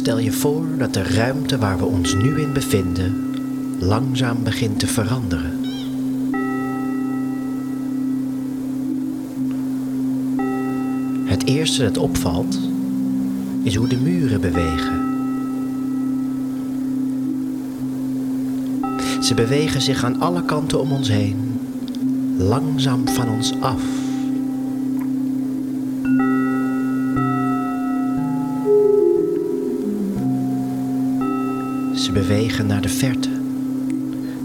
Stel je voor dat de ruimte waar we ons nu in bevinden langzaam begint te veranderen. Het eerste dat opvalt is hoe de muren bewegen. Ze bewegen zich aan alle kanten om ons heen, langzaam van ons af. Bewegen naar de verte,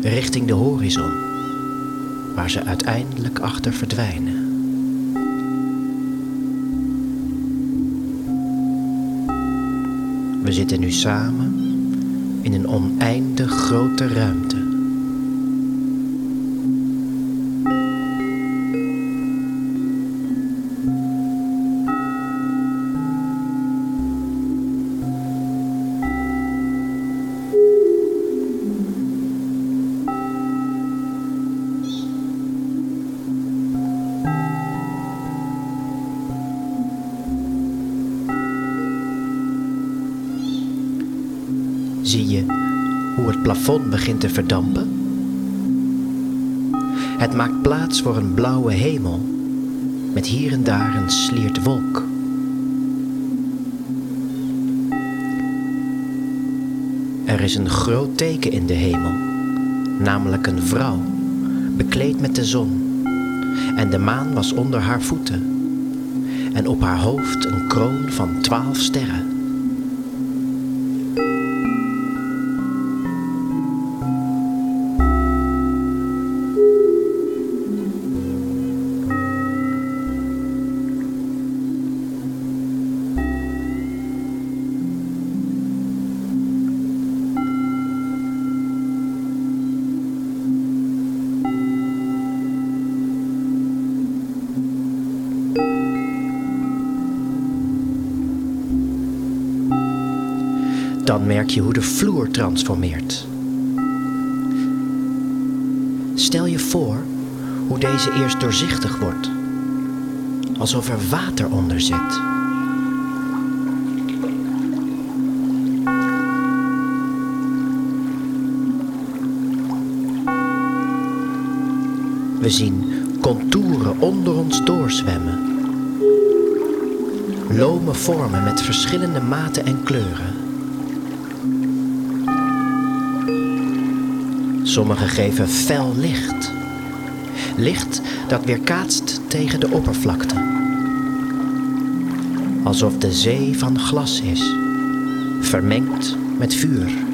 richting de horizon, waar ze uiteindelijk achter verdwijnen. We zitten nu samen in een oneindig grote ruimte. Zie je hoe het plafond begint te verdampen? Het maakt plaats voor een blauwe hemel met hier en daar een sliert wolk. Er is een groot teken in de hemel, namelijk een vrouw, bekleed met de zon. En de maan was onder haar voeten. En op haar hoofd een kroon van twaalf sterren. Dan merk je hoe de vloer transformeert. Stel je voor hoe deze eerst doorzichtig wordt, alsof er water onder zit. We zien contouren onder ons doorzwemmen. Lome vormen met verschillende maten en kleuren. Sommige geven fel licht. Licht dat weerkaatst tegen de oppervlakte. Alsof de zee van glas is, vermengd met vuur.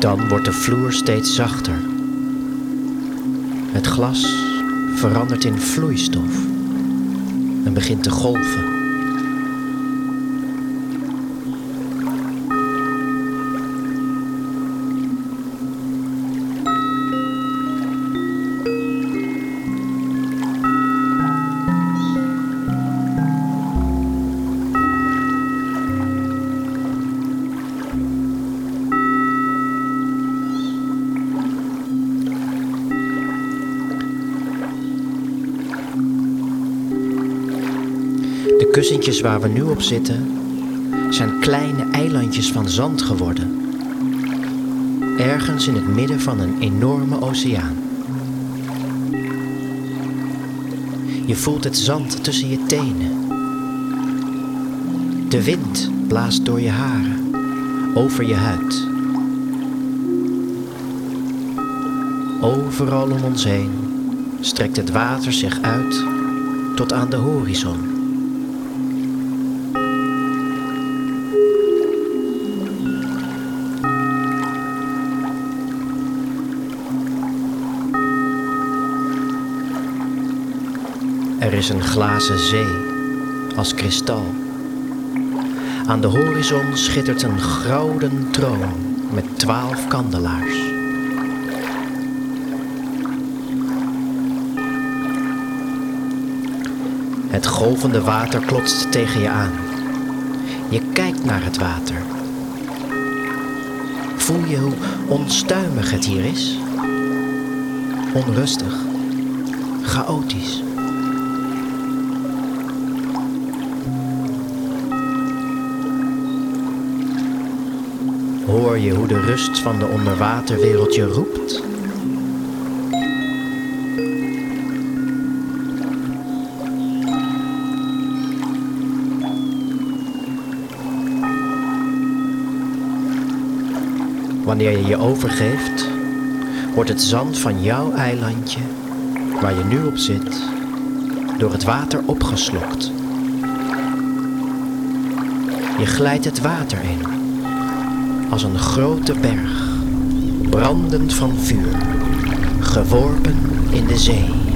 Dan wordt de vloer steeds zachter. Het glas verandert in vloeistof en begint te golven. Kussentjes waar we nu op zitten zijn kleine eilandjes van zand geworden. Ergens in het midden van een enorme oceaan. Je voelt het zand tussen je tenen. De wind blaast door je haren, over je huid. Overal om ons heen strekt het water zich uit tot aan de horizon. Er is een glazen zee als kristal. Aan de horizon schittert een gouden troon met twaalf kandelaars. Het golvende water klotst tegen je aan. Je kijkt naar het water. Voel je hoe onstuimig het hier is? Onrustig, chaotisch. Hoor je hoe de rust van de onderwaterwereld je roept? Wanneer je je overgeeft, wordt het zand van jouw eilandje, waar je nu op zit, door het water opgeslokt. Je glijdt het water in, als een grote berg, brandend van vuur, geworpen in de zee.